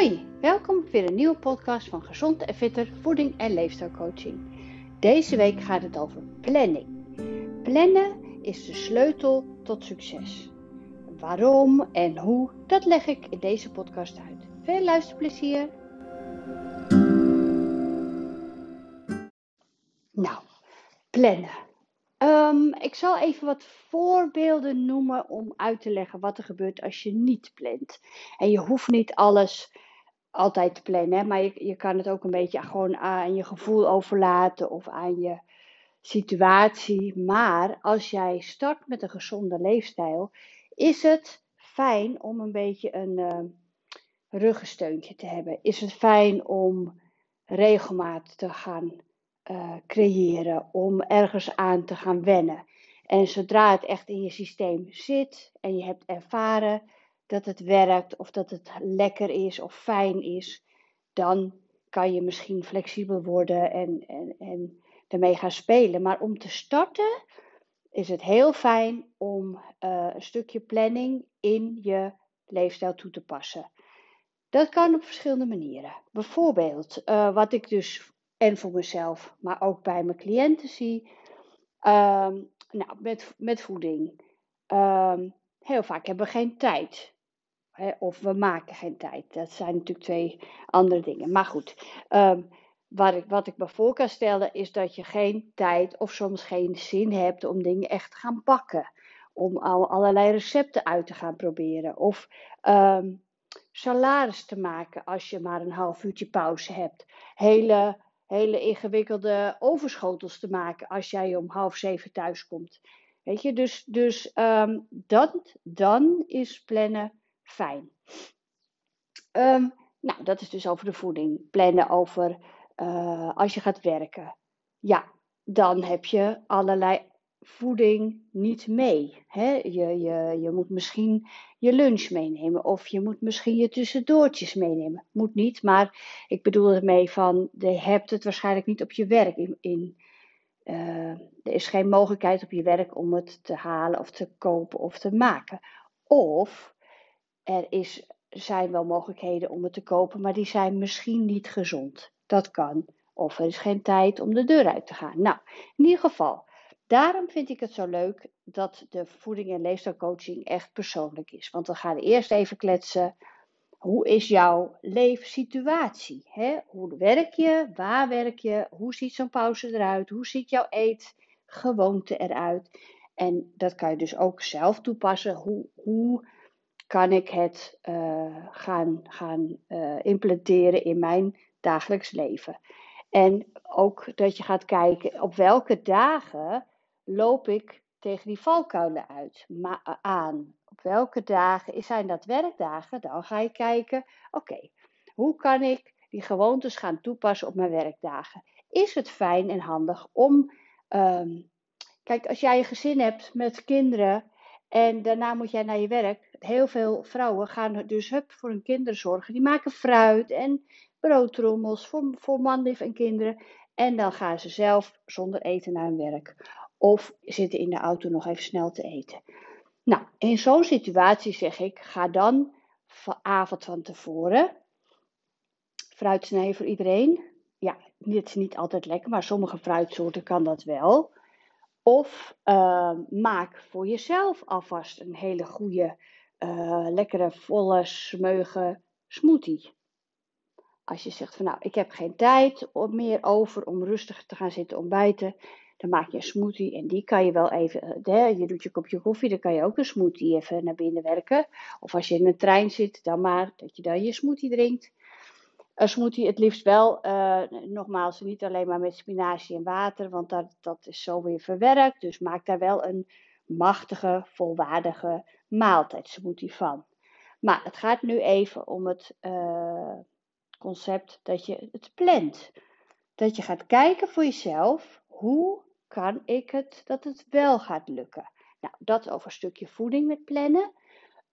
Hoi, welkom op weer een nieuwe podcast van Gezond en Fitter Voeding en Leefstijlcoaching. Deze week gaat het over planning. Plannen is de sleutel tot succes. Waarom en hoe, dat leg ik in deze podcast uit. Veel luisterplezier! Nou, plannen. Um, ik zal even wat voorbeelden noemen om uit te leggen wat er gebeurt als je niet plant. En je hoeft niet alles altijd te plannen, maar je, je kan het ook een beetje gewoon aan je gevoel overlaten of aan je situatie. Maar als jij start met een gezonde leefstijl, is het fijn om een beetje een uh, ruggensteuntje te hebben. Is het fijn om regelmaat te gaan uh, creëren, om ergens aan te gaan wennen. En zodra het echt in je systeem zit en je hebt ervaren dat het werkt of dat het lekker is of fijn is, dan kan je misschien flexibel worden en, en, en ermee gaan spelen. Maar om te starten is het heel fijn om uh, een stukje planning in je leefstijl toe te passen. Dat kan op verschillende manieren. Bijvoorbeeld, uh, wat ik dus en voor mezelf, maar ook bij mijn cliënten zie. Um, nou, met, met voeding. Um, heel vaak hebben we geen tijd. Of we maken geen tijd. Dat zijn natuurlijk twee andere dingen. Maar goed, um, wat, ik, wat ik me voor kan stellen is dat je geen tijd of soms geen zin hebt om dingen echt te gaan bakken. Om al, allerlei recepten uit te gaan proberen. Of um, salaris te maken als je maar een half uurtje pauze hebt. Hele hele ingewikkelde overschotels te maken als jij om half zeven thuis komt. Weet je, dus, dus um, dat, dan is plannen fijn. Um, nou, dat is dus over de voeding. Plannen over uh, als je gaat werken. Ja, dan heb je allerlei voeding niet mee. Hè? Je, je, je moet misschien je lunch meenemen of je moet misschien je tussendoortjes meenemen. Moet niet, maar ik bedoel ermee van, je hebt het waarschijnlijk niet op je werk. In, in uh, er is geen mogelijkheid op je werk om het te halen of te kopen of te maken. Of er is, zijn wel mogelijkheden om het te kopen, maar die zijn misschien niet gezond. Dat kan. Of er is geen tijd om de deur uit te gaan. Nou, in ieder geval, Daarom vind ik het zo leuk dat de voeding- en leefstijlcoaching echt persoonlijk is. Want we gaan eerst even kletsen. Hoe is jouw leefsituatie? Hè? Hoe werk je? Waar werk je? Hoe ziet zo'n pauze eruit? Hoe ziet jouw eetgewoonte eruit? En dat kan je dus ook zelf toepassen. Hoe, hoe kan ik het uh, gaan, gaan uh, implementeren in mijn dagelijks leven? En ook dat je gaat kijken op welke dagen loop ik tegen die valkuilen uit, ma- eh, aan? Op welke dagen zijn dat werkdagen? Dan ga je kijken, oké, hoe kan ik die gewoontes gaan toepassen op mijn werkdagen? Is het fijn en handig om, um, kijk, als jij een gezin hebt met kinderen en daarna moet jij naar je werk. Heel veel vrouwen gaan dus hup voor hun kinderen zorgen. Die maken fruit en broodtrommels voor, voor en kinderen. En dan gaan ze zelf zonder eten naar hun werk. Of zitten in de auto nog even snel te eten. Nou, in zo'n situatie zeg ik, ga dan avond van tevoren fruit snijden voor iedereen. Ja, dit is niet altijd lekker, maar sommige fruitsoorten kan dat wel. Of uh, maak voor jezelf alvast een hele goede, uh, lekkere, volle, smeuige smoothie. Als je zegt van nou, ik heb geen tijd meer over om rustig te gaan zitten ontbijten. Dan maak je een smoothie en die kan je wel even, eh, je doet je kopje koffie, dan kan je ook een smoothie even naar binnen werken. Of als je in een trein zit, dan maar dat je dan je smoothie drinkt. Smoothie het liefst wel, uh, nogmaals, niet alleen maar met spinazie en water, want dat, dat is zo weer verwerkt. Dus maak daar wel een machtige, volwaardige maaltijdsmoothie van. Maar het gaat nu even om het uh, concept dat je het plant. Dat je gaat kijken voor jezelf, hoe kan ik het dat het wel gaat lukken? Nou, dat over een stukje voeding met plannen.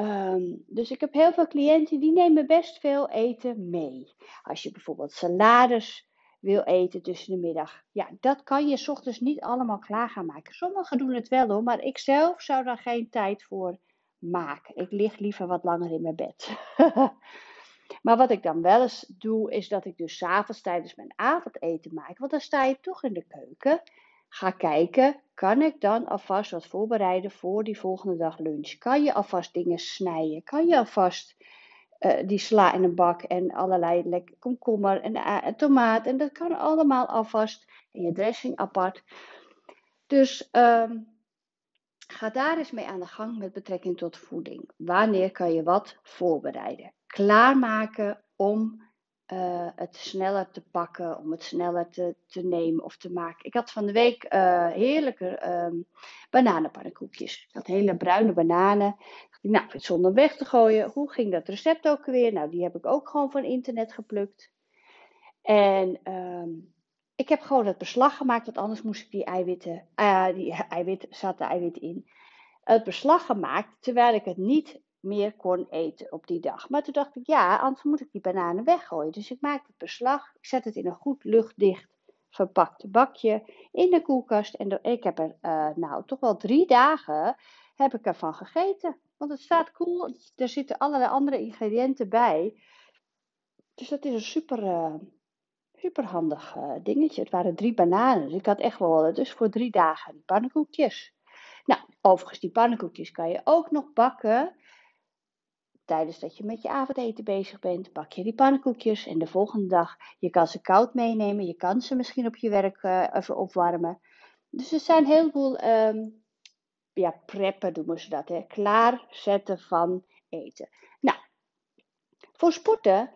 Um, dus ik heb heel veel cliënten die nemen best veel eten mee. Als je bijvoorbeeld salades wil eten tussen de middag. Ja, dat kan je s ochtends niet allemaal klaar gaan maken. Sommigen doen het wel hoor, maar ik zelf zou daar geen tijd voor maken. Ik lig liever wat langer in mijn bed. Maar wat ik dan wel eens doe, is dat ik dus s'avonds tijdens mijn avondeten maak. Want dan sta je toch in de keuken. Ga kijken, kan ik dan alvast wat voorbereiden voor die volgende dag lunch? Kan je alvast dingen snijden? Kan je alvast uh, die sla in een bak en allerlei lekker komkommer en, uh, en, tomaat. En dat kan allemaal alvast in je dressing apart. Dus um, ga daar eens mee aan de gang met betrekking tot voeding. Wanneer kan je wat voorbereiden? Klaarmaken om uh, het sneller te pakken, om het sneller te, te nemen of te maken. Ik had van de week uh, heerlijke um, bananenpannenkoekjes. Ik had hele bruine bananen. Nou, zonder weg te gooien. Hoe ging dat recept ook weer? Nou, die heb ik ook gewoon van internet geplukt. En um, ik heb gewoon het beslag gemaakt, want anders moest ik die eiwitten, uh, die zat de eiwit in. Het beslag gemaakt terwijl ik het niet meer kon eten op die dag. Maar toen dacht ik, ja, anders moet ik die bananen weggooien. Dus ik maak het beslag, ik zet het in een goed luchtdicht verpakt bakje in de koelkast. En ik heb er uh, nou toch wel drie dagen heb ik ervan gegeten. Want het staat cool, er zitten allerlei andere ingrediënten bij. Dus dat is een super, uh, super handig uh, dingetje. Het waren drie bananen, dus ik had echt wel dus voor drie dagen pannenkoekjes. Nou, overigens, die pannenkoekjes kan je ook nog bakken tijdens dat je met je avondeten bezig bent, bak je die pannenkoekjes en de volgende dag, je kan ze koud meenemen, je kan ze misschien op je werk uh, even opwarmen. Dus er zijn heel veel, um, ja, preppen noemen ze dat, hè, klaarzetten van eten. Nou, voor sporten,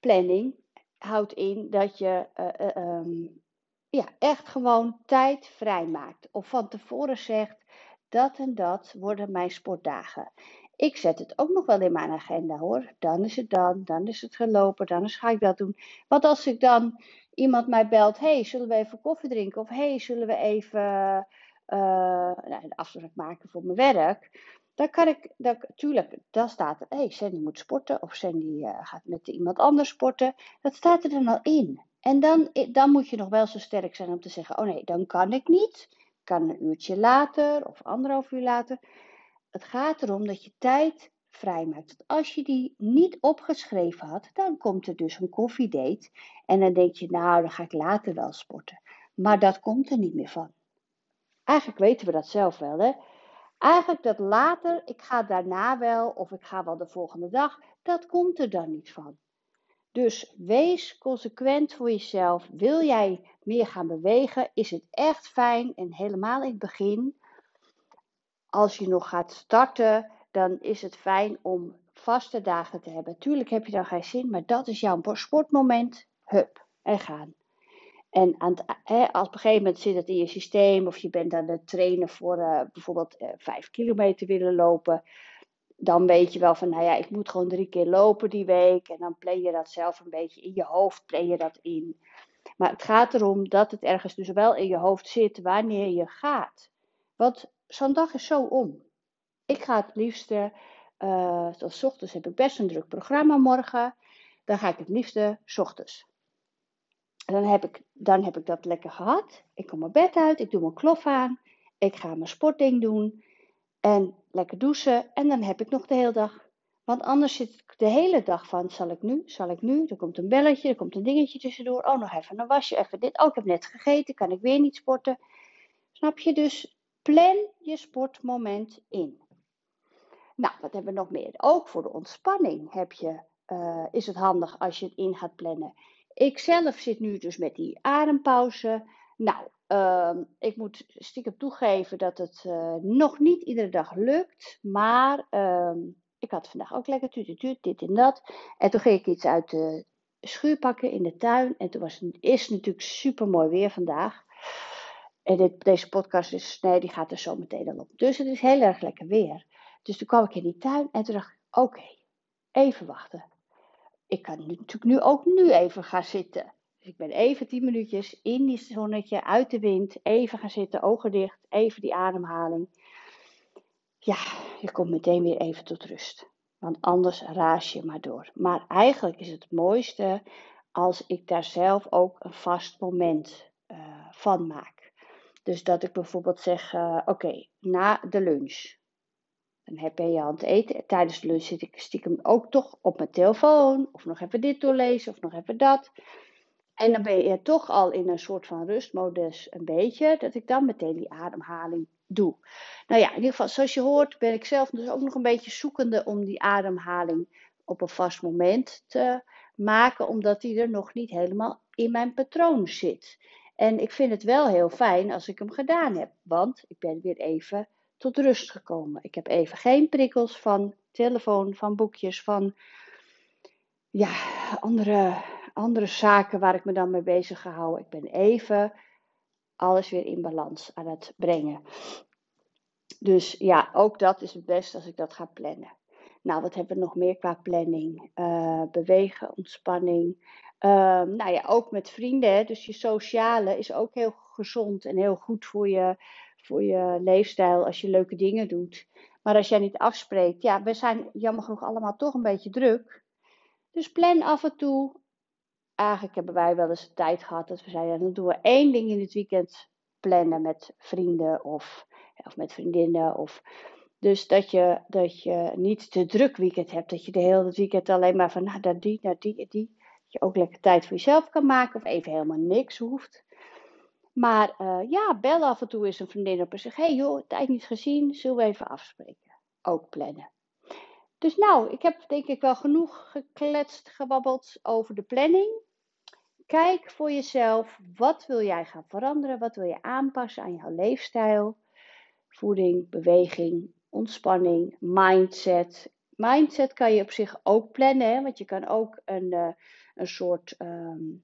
planning houdt in dat je uh, uh, um, ja, echt gewoon tijd vrijmaakt. Of van tevoren zegt, dat en dat worden mijn sportdagen. Ik zet het ook nog wel in mijn agenda hoor. Dan is het dan, dan is het gelopen, dan ga ik dat doen. Want als ik dan iemand mij belt, hey, zullen we even koffie drinken? Of hey, zullen we even uh, nou, een afspraak maken voor mijn werk? Dan kan ik, dan, tuurlijk, dan staat er, hey, Sandy moet sporten. Of Sandy uh, gaat met iemand anders sporten. Dat staat er dan al in. En dan, dan moet je nog wel zo sterk zijn om te zeggen, oh nee, dan kan ik niet. Kan een uurtje later of anderhalf uur later. Het gaat erom dat je tijd vrijmaakt. Als je die niet opgeschreven had, dan komt er dus een koffiedate. En dan denk je, nou, dan ga ik later wel sporten. Maar dat komt er niet meer van. Eigenlijk weten we dat zelf wel, hè? Eigenlijk dat later, ik ga daarna wel, of ik ga wel de volgende dag, dat komt er dan niet van. Dus wees consequent voor jezelf. Wil jij meer gaan bewegen, is het echt fijn en helemaal in het begin als je nog gaat starten, dan is het fijn om vaste dagen te hebben. Tuurlijk heb je dan geen zin, maar dat is jouw sportmoment. Hup, en gaan. En aan het, hè, als op een gegeven moment zit het in je systeem, of je bent aan het trainen voor uh, bijvoorbeeld uh, vijf kilometer willen lopen, dan weet je wel van, nou ja, ik moet gewoon drie keer lopen die week. En dan plan je dat zelf een beetje in je hoofd, plan je dat in. Maar het gaat erom dat het ergens dus wel in je hoofd zit wanneer je gaat. Want zo'n dag is zo om. Ik ga het liefste, uh, zoals ochtends heb ik best een druk programma morgen. Dan ga ik het liefste ochtends. En dan heb, ik, dan heb ik dat lekker gehad. Ik kom mijn bed uit, ik doe mijn klof aan. Ik ga mijn sportding doen. En lekker douchen. En dan heb ik nog de hele dag. Want anders zit ik de hele dag van, zal ik nu, zal ik nu? Er komt een belletje, er komt een dingetje tussendoor. Oh, nog even een wasje, even dit. Oh, ik heb net gegeten, kan ik weer niet sporten. Snap je? Dus Plan je sportmoment in. Nou, wat hebben we nog meer? Ook voor de ontspanning heb je, uh, is het handig als je het in gaat plannen. Ik zelf zit nu dus met die adempauze. Nou, uh, ik moet stiekem toegeven dat het uh, nog niet iedere dag lukt. Maar ehm, ik had vandaag ook lekker tuut, dit en dat. En toen ging ik iets uit de schuur pakken in de tuin. En toen was het is natuurlijk super mooi weer vandaag. En deze podcast is, nee, die gaat er zo meteen al op. Dus het is heel erg lekker weer. Dus toen kwam ik in die tuin en toen dacht ik, oké, even wachten. Ik kan natuurlijk nu ook nu even gaan zitten. Dus ik ben even tien minuutjes in die zonnetje, uit de wind, even gaan zitten, ogen dicht, even die ademhaling. Ja, je komt meteen weer even tot rust. Want anders raas je maar door. Maar eigenlijk is het mooiste als ik daar zelf ook een vast moment uh, van maak. Dus dat ik bijvoorbeeld zeg, uh, oké, na de lunch. Dan ben je aan het eten. Tijdens de lunch zit ik stiekem ook toch op mijn telefoon. Of nog even dit doorlezen of nog even dat. En dan ben je toch al in een soort van rustmodus een beetje. Dat ik dan meteen die ademhaling doe. Nou ja, in ieder geval, zoals je hoort, ben ik zelf dus ook nog een beetje zoekende om die ademhaling op een vast moment te maken, omdat die er nog niet helemaal in mijn patroon zit. En ik vind het wel heel fijn als ik hem gedaan heb, want ik ben weer even tot rust gekomen. Ik heb even geen prikkels van telefoon, van boekjes, van ja, andere, andere zaken waar ik me dan mee bezig gehouden. Ik ben even alles weer in balans aan het brengen. Dus ja, ook dat is het beste als ik dat ga plannen. Nou, wat hebben we nog meer qua planning? Uh, bewegen, ontspanning. Uh, nou ja, ook met vrienden. Dus je sociale is ook heel gezond en heel goed voor je, voor je leefstijl als je leuke dingen doet. Maar als jij niet afspreekt, ja, we zijn jammer genoeg allemaal toch een beetje druk. Dus plan af en toe. Eigenlijk hebben wij wel eens de tijd gehad dat we zeiden, dan doen we één ding in het weekend plannen met vrienden of, of met vriendinnen. Of, dus dat je, dat je niet te druk weekend hebt, dat je de hele weekend alleen maar van nou, naar die, naar die die. Dat je ook lekker tijd voor jezelf kan maken of even helemaal niks hoeft. Maar uh, ja, bel af en toe eens een vriendin op en zeg: hey joh, tijd niet gezien, zullen we even afspreken? Ook plannen. Dus nou, ik heb denk ik wel genoeg gekletst, gebabbeld over de planning. Kijk voor jezelf, wat wil jij gaan veranderen? Wat wil je aanpassen aan jouw leefstijl? Voeding, beweging, ontspanning, mindset. Mindset kan je op zich ook plannen, hè? want je kan ook een, uh, een soort um,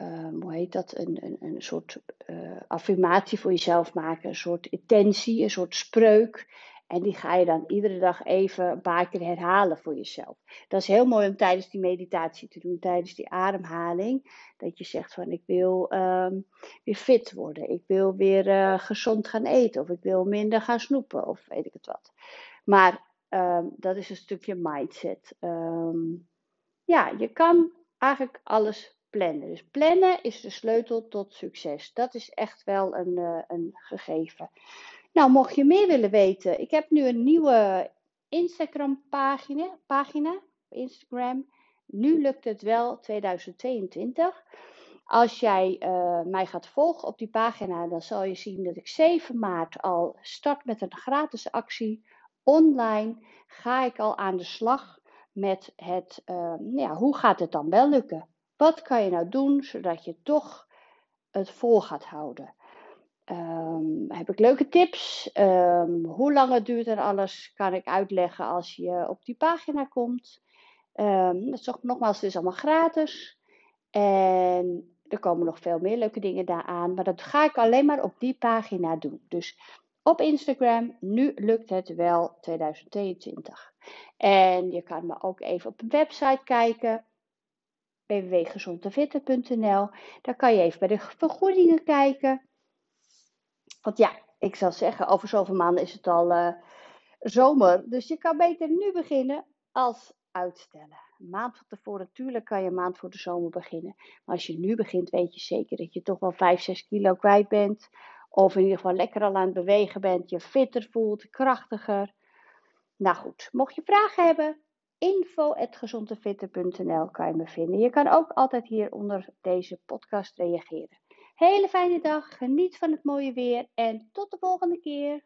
um, hoe heet dat, een, een, een soort uh, affirmatie voor jezelf maken, een soort intentie, een soort spreuk. En die ga je dan iedere dag even een paar keer herhalen voor jezelf. Dat is heel mooi om tijdens die meditatie te doen, tijdens die ademhaling. Dat je zegt van ik wil um, weer fit worden, ik wil weer uh, gezond gaan eten, of ik wil minder gaan snoepen, of weet ik het wat. Maar um, dat is een stukje mindset. Um, ja, je kan eigenlijk alles plannen. Dus plannen is de sleutel tot succes. Dat is echt wel een, uh, een gegeven. Nou, mocht je meer willen weten, ik heb nu een nieuwe Instagram pagina, Instagram. Nu lukt het wel 2022. Als jij uh, mij gaat volgen op die pagina, dan zal je zien dat ik 7 maart al start met een gratis actie. Online ga ik al aan de slag met het, uh, ja, hoe gaat het dan wel lukken? Wat kan je nou doen zodat je toch het vol gaat houden? Um, heb ik leuke tips? Um, hoe lang het duurt en alles kan ik uitleggen als je op die pagina komt. Um, dat is nogmaals, het is allemaal gratis. En er komen nog veel meer leuke dingen daaraan. Maar dat ga ik alleen maar op die pagina doen. Dus op Instagram, nu lukt het wel 2022. En je kan me ook even op de website kijken www.gezondtefitter.nl. Daar kan je even bij de vergoedingen kijken. Want ja, ik zal zeggen, over zoveel maanden is het al uh, zomer. Dus je kan beter nu beginnen als uitstellen. Een maand van tevoren, natuurlijk kan je een maand voor de zomer beginnen. Maar als je nu begint, weet je zeker dat je toch wel 5, 6 kilo kwijt bent. Of in ieder geval lekker al aan het bewegen bent. Je fitter voelt, krachtiger. Nou goed, mocht je vragen hebben, info.gezondefitter.nl kan je me vinden. Je kan ook altijd hier onder deze podcast reageren. Hele fijne dag, geniet van het mooie weer en tot de volgende keer.